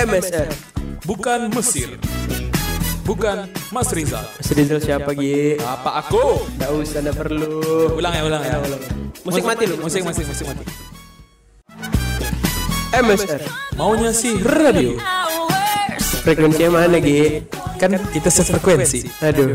MSR. Bukan Mesir. Bukan Mas Rizal. Mas Rizal siapa Gi? Apa aku? Nggak usah, nggak perlu. Ulang ya, ulang ya. Musik mati lu. Musik, musik, musik mati. MSR. Maunya sih radio. Frekuensinya mana Gi? Kan kita sefrekuensi. Aduh.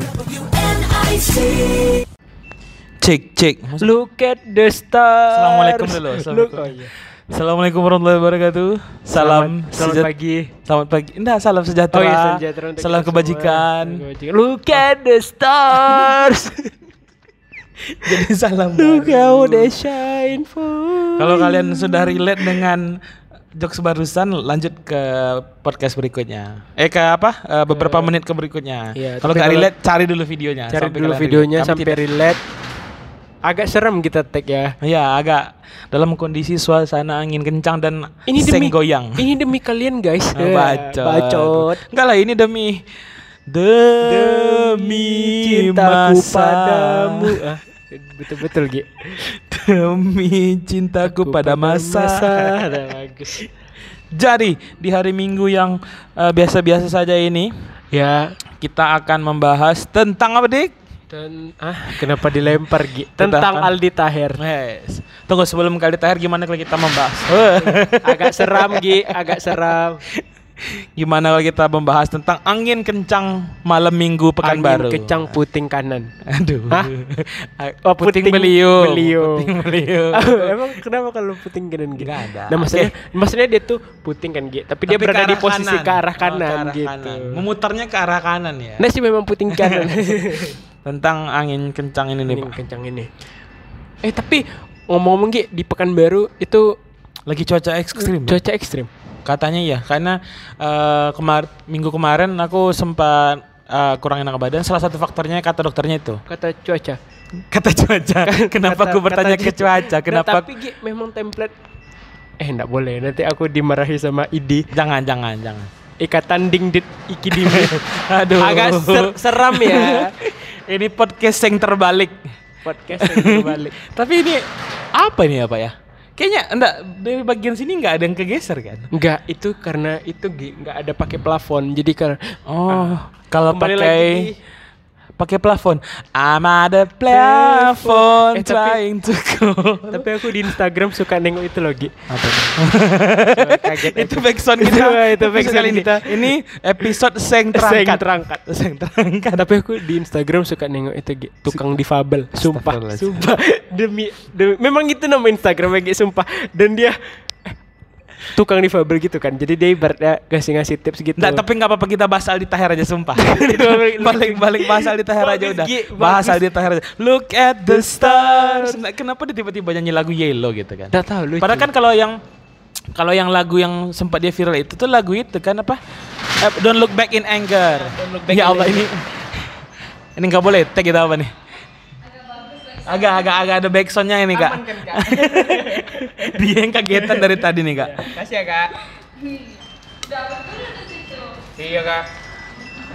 Cek, cek. Look at the stars. Assalamualaikum dulu, Look, assalamualaikum. oh iya. Assalamualaikum warahmatullahi wabarakatuh. Salam, Selamat, selamat pagi. Selamat pagi. Enggak, salam sejahtera. Oh iya, sejahtera untuk Salam kebajikan. Kebajikan. Look at the stars. Jadi salam. Look how they shine for. Kalau kalian sudah relate dengan jokes barusan, lanjut ke podcast berikutnya. Eh ke apa? Eh, beberapa menit ke berikutnya. Iya, kalau tapi nggak kalau- relate, cari dulu videonya. Cari sampai dulu videonya relate. Sampai relate. Agak serem kita tag ya. Iya, agak dalam kondisi suasana angin kencang dan Ini seng demi goyang. Ini demi kalian guys. Ah, bacot. Bacot. Enggak lah, ini demi demi cintaku masa. padamu. Ah, betul-betul Gi. Demi cintaku pada masa. Ada bagus. Jadi di hari Minggu yang eh, biasa-biasa saja ini Ya, kita akan membahas tentang apa dik? Dan ah kenapa dilempar Gi? Tentang- Tentang Aldi Taher. Yes. Tunggu sebelum kali terakhir gimana kalau kita membahas? agak seram Gi, agak seram. Gimana kalau kita membahas tentang angin kencang malam Minggu pekan Angin baru? kencang puting kanan. Aduh. Hah? Oh, puting, beliau. beliau. Puting beliau. Emang kenapa kalau puting kanan Gi? Nggak ada. Nah, maksudnya maksudnya dia tuh puting kan Gi, tapi, dia berada di posisi kanan. ke arah Oh, kanan ke arah gitu. kanan. Memutarnya ke arah kanan ya. Nah sih memang puting kanan. Tentang angin kencang ini nih, ini Pak. kencang ini. Eh tapi ngomong-ngomong Gi, di Pekanbaru itu Lagi cuaca ekstrim. Pak. cuaca ekstrim. Katanya ya, karena eh, kemar minggu kemarin aku sempat eh, kurang enak badan. Salah satu faktornya kata dokternya itu. Kata cuaca. Kata cuaca. Kenapa Kata- aku bertanya kata ke cuaca? Nah, Kenapa? tapi Gi, memang template Eh enggak boleh, nanti aku dimarahi sama Idi. Jangan, jangan, jangan. Ikatan ding dit iki dimi. Aduh. Agak ser- seram ya. ini podcast yang terbalik. Podcast yang terbalik. Tapi ini apa ini ya Pak ya? Kayaknya enggak dari bagian sini nggak ada yang kegeser kan? Enggak, itu karena itu enggak ada pakai plafon. Jadi karena Oh, kalau kembali pakai lagi pakai plafon, I'm at the plafon Eh, tapi- trying to go. tapi aku di Instagram suka nengok itu loh Gi. Apa tuh? Kaget itu backsound kita. Itu- itu episode backsound kita. Ini episode seng Seng terangkat. terangkat. Seng terangkat. Tapi aku di Instagram suka nengok itu Gi, tukang difabel. Sumpah, sumpah. Demi, demi memang itu nama Instagram Gi, sumpah. Dan dia tukang difabel gitu kan. Jadi dia ibaratnya ngasih-ngasih tips gitu. Nggak, tapi nggak apa-apa kita bahas Aldi Taher aja sumpah. balik balik bahas Aldi Taher aja udah. Bahas. Aldi Taher aja. Look at the stars. Nah, kenapa dia tiba-tiba nyanyi lagu Yellow gitu kan? Nggak tahu lucu. Padahal kan kalau yang kalau yang lagu yang sempat dia viral itu tuh lagu itu kan apa? Eh, Don't look back in anger. Look Back ya in Allah ini ini nggak boleh tag kita apa nih? Agak agak agak ada backsoundnya ini kak. Aman kan, Kak? dia yang kagetan dari tadi nih kak. Kasih ya kak. Iya kak.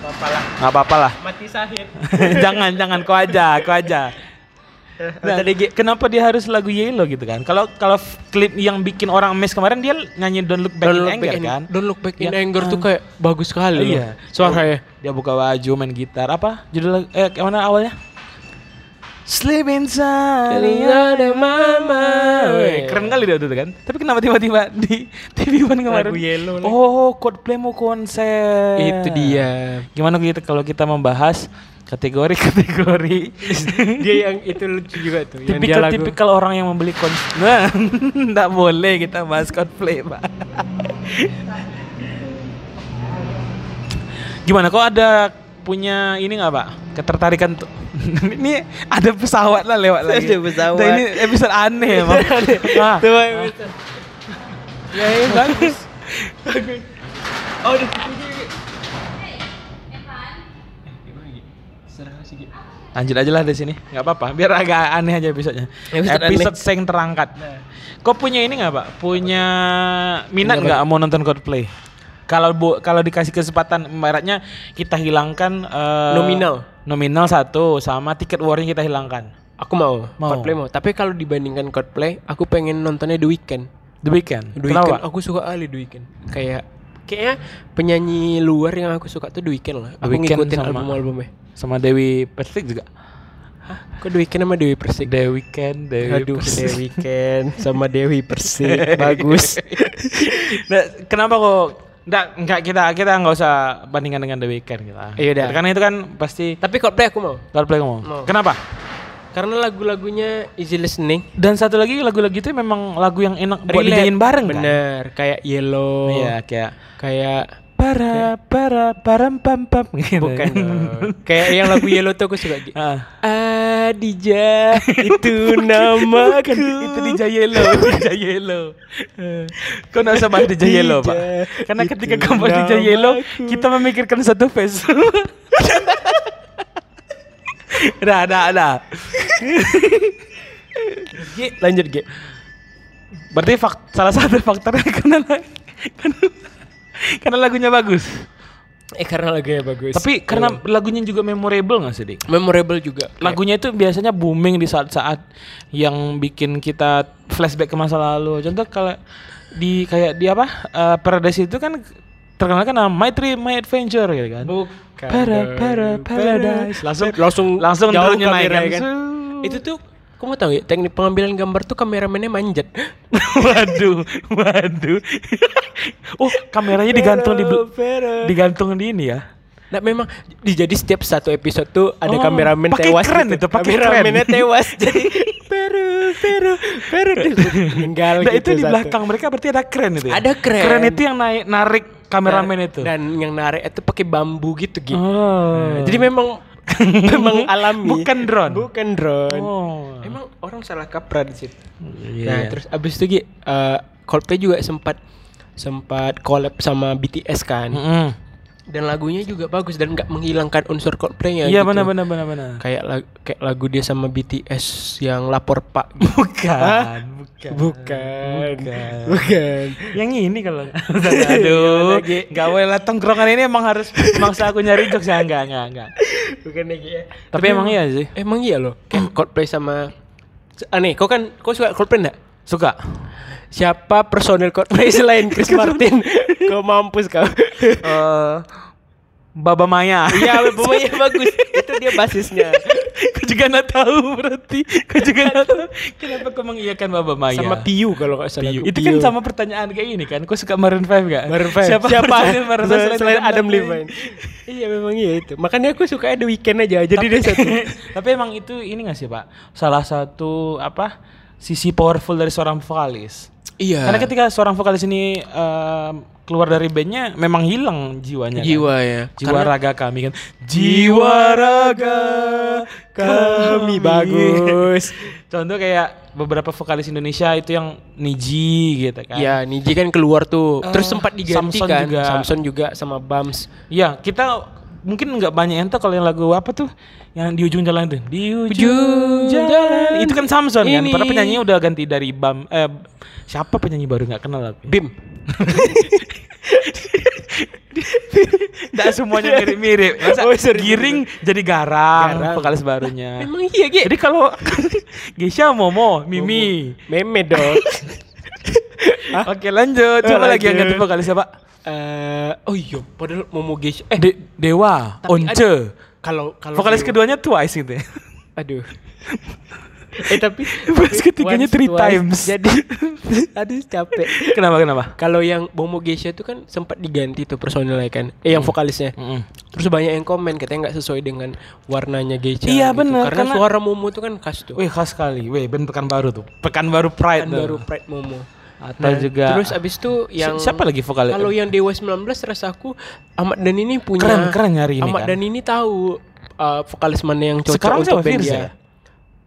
Apa lah. Nggak apa-apa lah. Mati sahid. jangan jangan kau aja, kau aja. Nah, Tadi kenapa dia harus lagu Yellow gitu kan? Kalau kalau klip yang bikin orang mes kemarin dia nyanyi Don't Look Back Don't in look Anger back in, kan? Don't look back in Ya, anger tuh ah. kayak bagus sekali. Iya. Suaranya. Dia buka baju main gitar. Apa? Judul eh mana awalnya? Sleep inside Ada mama. Weh, Keren kali dia tuh kan. Tapi kenapa tiba-tiba di TV One kemarin? Lagu Yellow lagi. Oh, Coldplay mau konser. Itu dia. Gimana kita kalau kita membahas kategori-kategori dia yang itu lucu juga tuh. Yang dia lagu. tipikal-tipikal orang yang membeli konser. Nah, enggak boleh kita bahas Coldplay, Pak. Gimana kok ada punya ini nggak Pak? Ketertarikan tuh. ini ada pesawat lah lewat lagi. Ada pesawat. Nah, ini episode aneh emang. Ah, Tuh, bisa. ya, ya, bagus. Oh, udah. Lanjut aja lah di sini, nggak apa-apa. Biar agak aneh aja episodenya. Episode Episode seng terangkat. Kok punya ini nggak pak? Punya minat nggak mau nonton Coldplay? Kalau bu, kalau dikasih kesempatan, ibaratnya kita hilangkan eh, Nominal. nominal satu sama tiket warnya kita hilangkan. Aku mau, Mau. Coldplay mau. Tapi kalau dibandingkan Coldplay, aku pengen nontonnya The Weeknd. The Weeknd. The Kenapa? Weeknd, aku suka kali The Weeknd. Kayak kayaknya penyanyi luar yang aku suka tuh The Weeknd lah. The Aku Weeknd ngikutin sama- album-albumnya. Sama Dewi Persik juga. Hah? Kok The Weeknd sama Dewi Persik? The Weeknd, Dewi Aduh, Persik. The Weeknd sama Dewi Persik. Bagus. Nah, kenapa kok Nggak, enggak kita kita nggak usah bandingkan dengan The Weeknd kita. Iya udah. Karena itu kan pasti Tapi Coldplay aku mau. Coldplay ngomong. Mau. Kenapa? Karena lagu-lagunya easy listening. Dan satu lagi lagu-lagu itu memang lagu yang enak buat dinyanyiin bareng kan? Bener, kayak Yellow. Iya, kayak Kayak para para param pam pam gitu. bukan kayak yang lagu Yellow tuh aku suka. Ah. Adija itu namaku. itu Dija Yellow, Dija Yellow. Kau nggak usah bahas Dija Yellow, Pak. Karena ketika kau bahas Dija Yellow, kita memikirkan satu face. Dah, dah, dah. Lanjut Gi. Berarti fak- salah satu faktornya karena karena, karena lagunya bagus. Eh karena lagunya bagus. Tapi karena lagunya juga memorable nggak sih, Dik? memorable juga. Lagunya itu biasanya booming di saat-saat yang bikin kita flashback ke masa lalu. Contoh kalau di kayak di apa? eh, Paradise itu kan terkenal kan nama My Trip, My Adventure gitu kan. Bukan. Para, para, paradise. Langsung langsung langsung jauh naik kamera, kan. Itu tuh kamu tahu ya teknik pengambilan gambar tuh kameramennya manjat. waduh, waduh. oh, kameranya digantung di digantung di ini ya. Nah memang di jadi setiap satu episode tuh ada Oh, kameramen tewas kren gitu. itu, pakai kameramennya kren. tewas jadi peru peru peru meninggal Nah, gitu itu di satu. belakang mereka berarti ada kren itu. Ya? Ada kren. Kren itu yang naik narik kameramen itu. dan yang narik itu pakai bambu gitu gitu. oh. Jadi memang memang alami. Bukan drone. Bukan drone. Oh. Emang orang salah kaprah di situ. Iya. Nah, terus abis itu Gi, eh, Coldplay juga sempat sempat collab sama BTS kan. Mm-mm. Dan lagunya juga bagus dan nggak menghilangkan unsur Coldplay-nya Iya gitu. benar benar benar benar. Kayak lagu, kayak lagu dia sama BTS yang lapor Pak. gitu. Bukan, bukan. Bukan. Bukan. Bukan. Yang ini kalau aduh, boleh lah tongkrongan ini emang harus maksa aku nyari jokes ya enggak enggak enggak. Bukan lagi ya. Tapi emang iya sih. Emang iya loh. Kayak Coldplay sama Aneh, kau kan kau suka Coldplay enggak? Suka. Siapa personil Coldplay selain Chris Martin? kau mampus kau. Eh Baba Maya. Iya, pemainnya bagus. Itu dia basisnya. Kau juga nggak tahu berarti. Kau juga nggak tahu. Kenapa kau mengiyakan Baba Maya? Sama Piu kalau nggak salah. Piu. Itu kan sama pertanyaan kayak ini kan. Kau suka Maroon 5 gak? Maroon 5. Siapa, Siapa? personil Maroon 5 selain, selain Adam Levine. iya, memang iya itu. Makanya aku suka The Weeknd aja. Jadi dia satu. Tapi emang itu ini gak sih pak? Salah satu apa sisi powerful dari seorang vokalis. iya. Karena ketika seorang vokalis ini em, keluar dari bandnya, memang hilang jiwanya. kan? jiwa ya. Jiwa raga kami kan. Jiwa raga kami bagus. Contoh kayak beberapa vokalis Indonesia itu yang Niji gitu kan. Iya, Niji kan keluar tuh. Terus Eh, sempat diganti Samson kan. juga. Samson juga sama Bams. Iya, kita mungkin nggak banyak yang tahu kalau yang lagu apa tuh yang di ujung jalan tuh di ujung, Ujung jalan. jalan itu kan Samson kan ini. padahal penyanyinya udah ganti dari Bam eh siapa penyanyi baru nggak kenal aku Bim. Nggak semuanya mirip-mirip masa Oh, sorry. giring jadi garang, Garang. vokalis barunya Emang iya, Ge. jadi kalau Gesha Momo Mimi Meme dong. oke lanjut coba lagi yang ganti vokalis siapa Eh, oh iya, padahal Momo Geisha. Eh, De- Dewa Tapi Once kalau kalau vokalis Dewa- keduanya Twice gitu ya Aduh. eh tapi Vokalis ketiganya once, three twice, times. Jadi aduh capek. kenapa kenapa Kalau yang Momo Geisha itu kan sempat diganti tuh personilnya kan. Eh yang vokalisnya. Mm-mm. Terus banyak yang komen katanya nggak sesuai dengan warnanya Geisha. Iya, gitu. bener, Karena, karena- suara Momo tuh kan khas tuh. Wih khas sekali, wih band Pekanbaru tuh, Pekanbaru Pride Kan tuh. baru Pride Momo. Atau juga Terus abis itu yang Si- siapa lagi vokalnya? Kalau yang Dewa 19 rasa aku Ahmad dan ini punya Keren, keren nyari ini Ahmad kan. dan ini tahu uh, vokalis mana yang cocok Sekarang untuk band Firza dia. ya?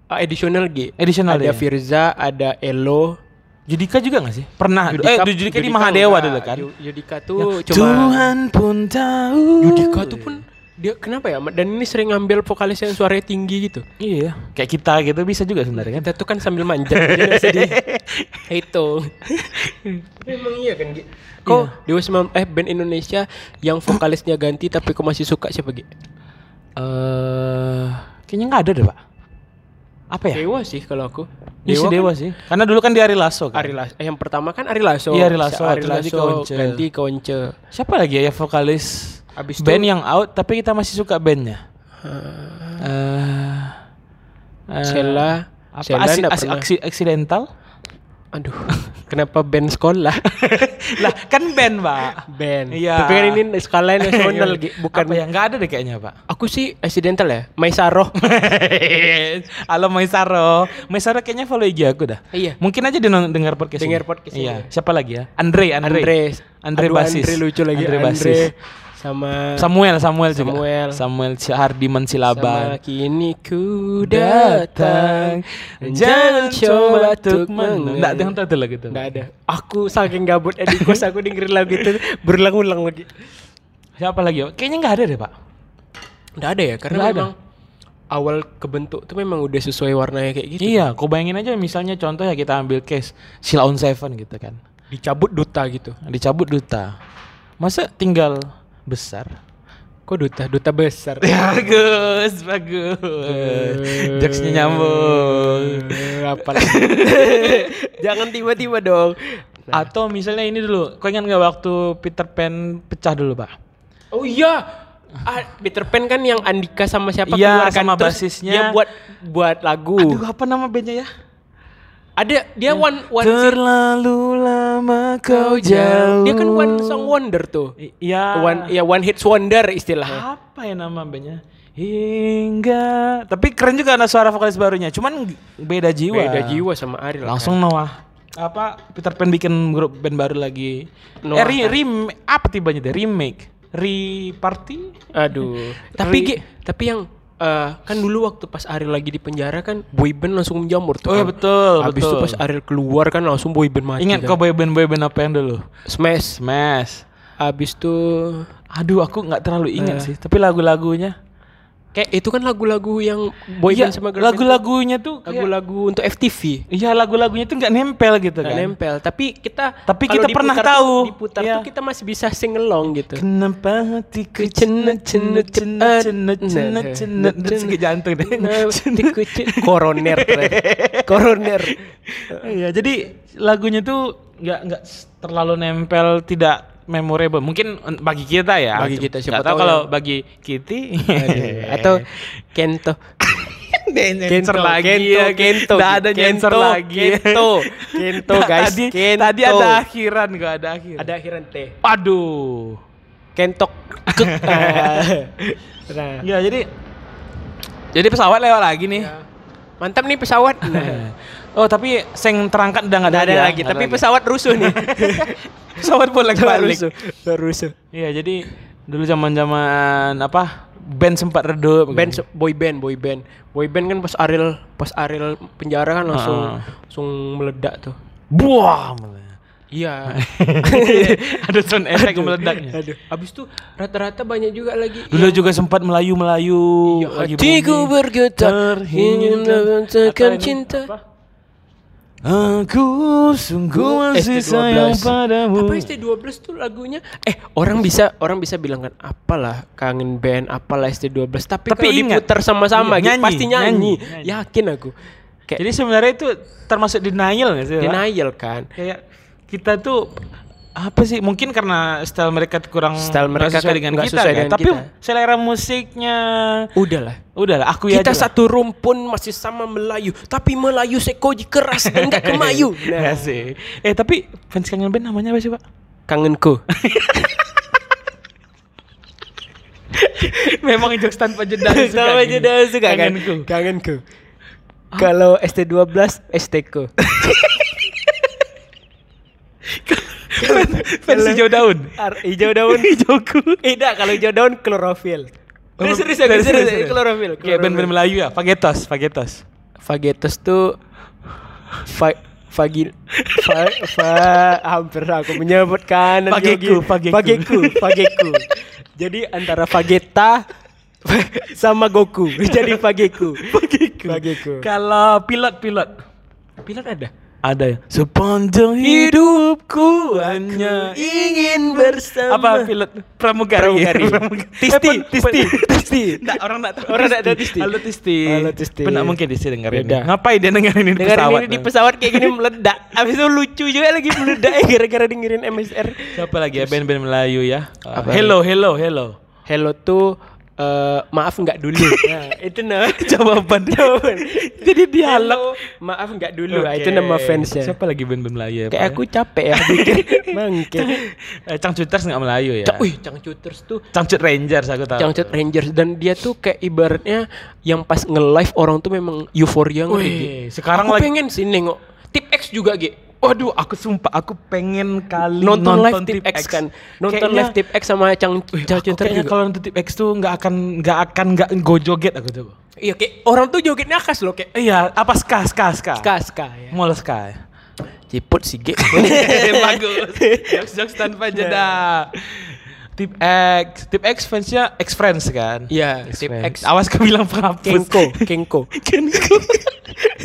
Uh, additional G. Additional ada ya? Firza, ada Elo. Judika juga gak sih? Pernah. eh Judika, di Mahadewa enggak. dulu kan. Yudika tuh cuma Tuhan pun tahu. Yudika tuh pun dia kenapa ya dan ini sering ngambil vokalis yang suaranya tinggi gitu. Iya, kayak kita gitu bisa juga sebenarnya kan. Kita tuh kan sambil manjat jadi di hitung. Memang iya kan? Kok Dewa 19 eh band Indonesia yang vokalisnya ganti tapi kok masih suka siapa Gi? Eh, kayaknya nggak ada deh, Pak. Apa ya? Dewa sih kalau aku. Iya sih Dewa sih. Karena dulu kan di Ari Lasso kan. Ari Lasso. Eh, yang pertama kan Ari Lasso. Iya, Ari Lasso, Ari terus ganti ke Lasso Once. ganti ke Once. Siapa lagi ya vokalis Abis band itu- yang out tapi kita masih suka bandnya? Apa Sheila Asi- nggak Asi- pernah. aksi- accidental? Aduh, kenapa band sekolah? lah kan band pak. band. Iya. Tapi kan ini skala nasional, Gi. bukan. Apa ya nggak ada deh kayaknya pak. Aku sih accidental ya, Maisaro. Halo Maisaro, Maisaro kayaknya follow IG aku dah. Iya. Mungkin aja dia dengar podcast Dengar podcast Iya. Siapa lagi ya? Andre, Andre. Andre. Andre Aduh, basis. Andre lucu lagi. Andre Andre, basis. Sama Samuel, Samuel juga. Samuel. Samuel Hardiman sama Silaban. kini ku datang jangan coba untuk mengenal Enggak, jangan tahu tuh lagu itu. Nggak ada aku saking gabut di kos aku dengerin lagu itu berulang-ulang lagi Siapa lagi? Pak? Kayaknya nggak ada deh, Pak. Nggak ada ya karena Nggak ada. memang awal kebentuk tuh memang udah sesuai warnanya kayak gitu Iya, kau bayangin aja misalnya contoh ya kita ambil case Sheila on Seven gitu kan. dicabut duta gitu Dicabut duta. Masa tinggal besar? kok duta duta besar bagus, bagus. Jokesnya nyambung. Eh, apa lagi? jangan tiba-tiba dong Atau misalnya ini dulu, kau ingat nggak waktu Peter Pan pecah dulu, Pak? Oh iya. Ah, Peter Pan kan yang Andika sama siapa Iya, keluarkan, sama terus basisnya. Dia buat buat lagu. Aduh, apa nama bandnya ya? Ada dia one one Terlalu lama kau jauh. Dia kan one song wonder tuh. Iya. One ya one hit wonder istilahnya. Apa ya nama bandnya? Hingga. Tapi keren juga ada suara vokalis barunya. Cuman beda jiwa. Beda jiwa sama Ariel. Langsung Noah. Apa Peter Pan bikin grup band baru lagi? Noah eh, re, rem- apa tibanya deh? Remake, re-party? Aduh. tapi Gi, tapi yang eh, kan dulu waktu pas Ariel lagi di penjara kan boyband langsung menjamur tuh. Oh iya kan. betul, Habis betul. itu pas Ariel keluar kan langsung boyband mati. Ingat kan. kau boyband boyband apa yang dulu? Smash. Smash. Habis tuh Aduh, aku nggak terlalu ingat Eh. sih. Tapi lagu-lagunya. Kayak itu kan lagu-lagu yang boyband Iya, sama girl band tuh lagu-lagunya tuh lagu-lagu untuk FTV. Iya lagu-lagunya tuh nggak nempel gitu Nggak kan. nempel tapi kita Tapi kita pernah diputar tahu. tuh, diputar Iya. tuh kita masih bisa sing along gitu Kenapa hatiku Cenet, cenet, cenet cenet, cenet cenet cenet jantung deh. Nah, hatiku cen- koroner koroner Iya, jadi lagunya tuh nggak nggak terlalu nempel, tidak memorable. Mungkin un- bagi kita ya. Bagi kita, siapa tahu kalau yang- bagi Kitty atau Kento Nyenser lagi Kento, ya. Kento, Nggak ada Kento, lagi. Kento, Kento guys, Tadi, Kento. tadi ada akhiran gak ada akhir. ada akhiran T. Aduh. Kentok. nah, Ya jadi jadi pesawat lewat lagi nih. mantap nih pesawat. Nah, Oh tapi seng terangkat udah nggak nggak ada, ada ya? lagi, Nggak tapi ada lagi. pesawat rusuh nih. pesawat bolak balik. rusuh, rusuh. Iya jadi dulu zaman zaman apa band sempat redup. band se- boy band boy band boy band kan pas Ariel pas Ariel penjara kan langsung Ah. langsung meledak tuh buah. iya ada sound effect meledaknya. aduh abis tuh rata-rata banyak juga lagi Dulu juga sempat melayu melayu. Iya, hatiku bergetar ingin mengatakan cinta Apa? Aku sungguh masih ST12. sayang padamu. apa ST12 tuh lagunya eh orang bisa orang bisa bilang kan apalah kangen band apalah ST12 tapi, Tapi kalau ingat. diputar sama-sama Iya, gitu, nyanyi, pasti nyanyi. nyanyi, nyanyi. yakin aku kayak Jadi sebenarnya itu termasuk denial gak sih? Denial kan Kayak kita tuh apa sih? Mungkin karena style mereka kurang Style mereka sesuai dengan kita sesuai kan? dengan tapi kita. selera musiknya udahlah. Udahlah aku ya kita satu rumpun masih sama Melayu tapi Melayu sekoji keras dan gak kemayu nah. sih. Eh tapi fans kangen band namanya apa sih pak? Kangenku. Memang jokes tanpa jeda suka aja dah suka kan? Kangenku. kangenku. Kalau ST12 STku fans hijau daun. Ar- hijau daun. Hijauku tidak kalau hijau daun klorofil. Oh, serius serius, serius serius, serius. klorofil Kayak band-band Melayu ya, Fagetos, Fagetos. Fagetos tuh fa Fagil fa, fa hampir aku menyebutkan. Fageku, Fageku. Fageku Fageku. Jadi antara Vageta sama Goku. Jadi Fageku. Fageku. Fageku. Kalau pilot-pilot pilot ada ada ya. Sepanjang hidupku hanya ingin bersama apa pilot pramugari. Pramugari. Tisti, Eh, Tisti, Tisti. Nggak, orang nggak tahu. Orang nggak tahu Tisti. Halo Tisti. Halo, Tisti. Pernah mungkin Tisti dengerin. Beda. Ngapain dia dengerin ini di Dengerin pesawat? ini di pesawat kayak gini meledak. Abis itu lucu juga lagi meledak gara-gara dengerin MSR. Siapa lagi ya band-band Melayu ya? Hello, hello, hello. Hello tuh eh, maaf nggak dulu. Nah, itu nama jawaban jawaban. Jadi dialog. Hello, maaf nggak dulu. Oke. Itu nama fansnya. Siapa lagi band-band Melayu ya? Kayak aku capek ya bikin bangke. ya? Eh, Cangcuters nggak Melayu ya? Wih, Cangcuters tuh Cangcut Rangers aku tahu. Cangcut Rangers dan dia tuh kayak ibaratnya yang pas nge-live orang tuh memang euforia ngerti, Gi. Wih, sekarang aku lagi pengen sih nengok Tip X juga Gi. Waduh, aku sumpah aku pengen kali Nonton, live Tip X, kan. Nonton Kayaknya- live Tip X sama Cang Cangcuter kayaknya juga. kalau nonton Tip X tuh nggak akan nggak akan nggak go joget aku tuh. Iya kayak orang tuh jogetnya khas loh kayak Iya, apa ska ska ska? ska ska ya. Mall ska. ya? Ciput sih Gi. Bagus. Jokes jokes tanpa jeda. Tip X, Tip X fansnya X Friends kan? Iya, X Tip. X. Awas kau bilang penghapus. Kenko, Kenko. Kenko.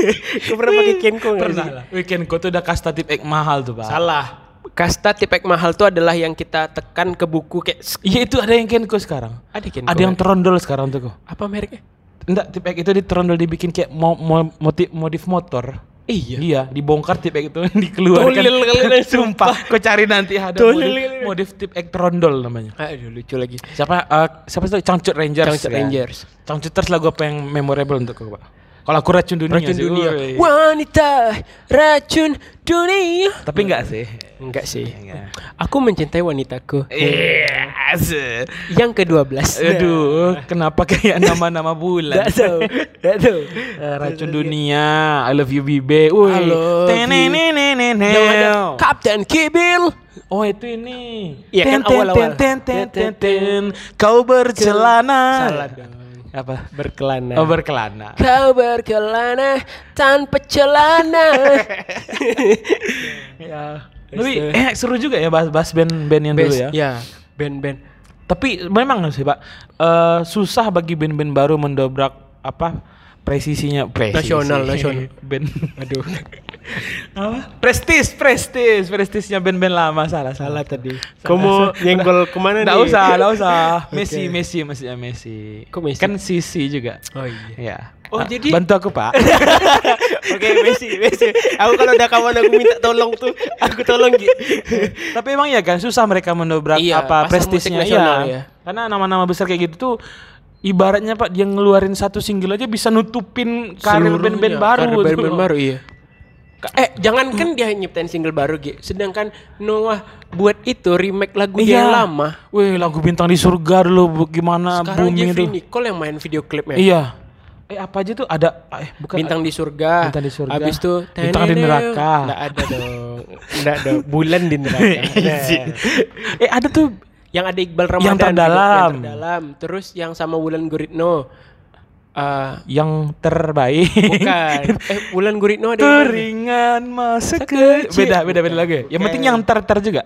Kau pernah pakai Kenko nggak Pernah lah. Weekend kau tuh udah kasta Tip X mahal tuh, Pak. Salah. Kasta Tip X mahal tuh adalah yang kita tekan ke buku kayak Iya itu ada yang Kenko sekarang. ada Kenko. Ada yang terondol sekarang tuh kok. apa mereknya? Enggak, tip X itu diterondol dibikin kayak mo mo motif modif motor. Iya. Iya, dibongkar tip X itu dikeluarkan. Tolil kalian, sumpah. Kau cari nanti ada Tolil modif, modif tip X terondol namanya. Aduh lucu lagi. Siapa eh, siapa sih Cangcut Rangers. Cangcut kan? Rangers. Cangcuters lagu apa yang memorable untuk kau, Pak? Kalau aku racun dunia Racun sih. dunia. woi. Wanita racun dunia. Tapi enggak sih. Enggak sih. Enggak. Aku mencintai wanitaku. Yes. Yang ke-12. Aduh, kenapa kayak nama-nama bulan? Enggak tahu. Enggak tahu. Eh, racun dunia, I love you Bibe. Woi. I love you. Kapten Kibil. Oh itu ini. Iya, kan Ten, ten, awal-awal. ten, ten, ten, ten. Kau bercelana. Salah dong. Apa? Berkelana. Oh berkelana. Kau berkelana tanpa celana. ya. Tapi eh seru juga ya bahas bahas band-band yang dulu Best, ya. ya. Band-band. Tapi memang sih pak eh, susah bagi band-band baru mendobrak apa presisinya presisi. Nasional, nasional. band. Aduh. apa? Prestis, prestis, prestisnya band-band lama salah Salah salah. tadi. Kamu nyenggol ke mana nih? Nggak usah, nggak usah. Messi, Oke. Messi, maksudnya Messi. Kok Messi? Kan Sisi juga. Oh iya. Ya. Oh, Ah, jadi- bantu aku pak. Oke, Messi, Messi. Aku kalau ada kawan aku minta tolong tuh, aku tolong gitu. Tapi emang ya kan susah mereka mendobrak Iya, apa prestisnya iya. ya. Karena nama-nama besar kayak gitu tuh ibaratnya Pak dia ngeluarin satu single aja bisa nutupin karir band-band baru. Karir tuh. band-band baru, iya. Eh, jangankan dia nyiptain single baru, Gi. Sedangkan Noah buat itu remake lagu dia Iya. yang lama. Wih, lagu bintang di surga dulu gimana Sekarang booming Jeffrey itu. Nicole yang main video klipnya. Iya. Eh apa aja tuh ada eh bukan Bintang di surga. Bintang di surga. Habis itu Bintang di neraka. Enggak ada dong. Enggak ada. Bulan di neraka. Nah. eh ada tuh yang ada Iqbal Ramadan. Yang video- terdalam. Yang terdalam. Terus yang sama Wulan Guritno. Eh, yang terbaik. bukan. eh, Wulan Guritno ada yang? Keringan masa Sekecil. ke beda beda beda lagi. Yang penting yang ter ter juga.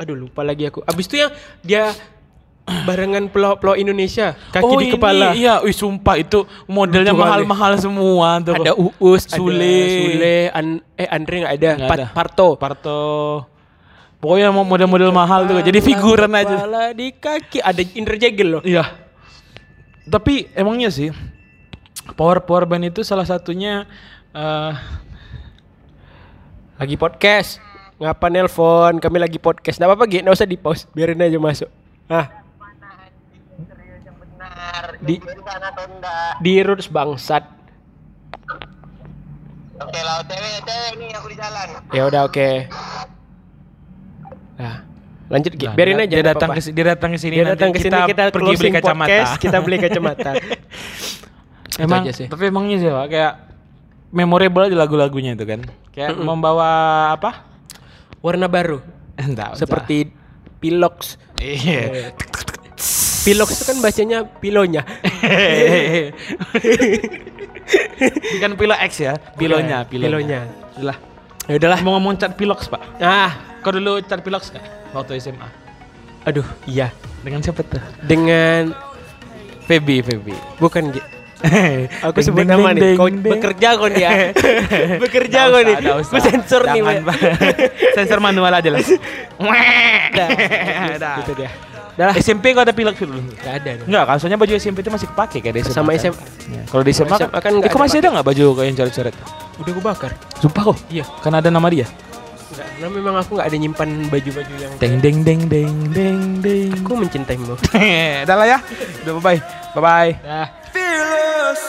Aduh lupa lagi aku. Abis itu yang dia barengan pelawak-pelawak Indonesia kaki oh, di ini, kepala. Iya, wih sumpah itu modelnya mahal-mahal semua tuh. Ada Uus, Sule. ada Sule, An- eh Andre nggak ada. Pat- ada. Parto. Parto. Pokoknya mau model-model mahal tuh. Jadi figuran aja. Kepala di kaki ada Indra Jegel loh. Iya. Tapi emangnya sih power power band itu salah satunya eh Lagi podcast. Ngapa nelpon? Kami lagi podcast. Nggak apa-apa, Gi. Nggak usah di pause. Biarin aja masuk. Ah. Di di roots bangsat. Oke lah, cewek, cewek nih aku di jalan. Ya udah oke. Nah, lanjut nah, Biarin dia, aja. dia datang ke dia datang ke sini Dia nanti datang ke sini kita, pergi beli kacamata. podcast, kita beli kacamata. Emang aja sih. tapi emangnya sih Pak kayak memorable aja lagu-lagunya itu kan. Kayak membawa apa? Warna baru. Enggak. Seperti Pilox. Iya. Pilox itu kan bacanya pilonya. Bukan pilo X ya, pilonya, Bukan, pilonya. pilonya. Udah. Ya udahlah. Mau ngomong cat pilox, Pak. Ah, Kau dulu cat pilox kan waktu SMA? aduh, iya. Dengan siapa tuh? Dengan Feby, Feby. bukan Gi. Aku sebut ding, nama ding, nih. Kau bekerja kau nih ya. bekerja kau nih. Aku sensor nih. Sensor manual aja lah. Dah. Dah. Itu dia. Dah. SMP kau ada pilek dulu? Gak ada. Enggak, kan soalnya baju SMP itu masih kepake kayak di SMA. Sama kan. SMA. Ya, Kalau di SMA, SMA kan eh, kau ada masih ada nggak baju kau yang coret-coret? Udah gue bakar. Sumpah kok? Iya. Kan ada nama dia. Enggak, karena memang aku nggak ada nyimpan baju-baju yang deng deng deng deng deng deng. Aku mencintaimu. Udah lah ya. Udah bye bye. Bye bye. Dah. Fearless.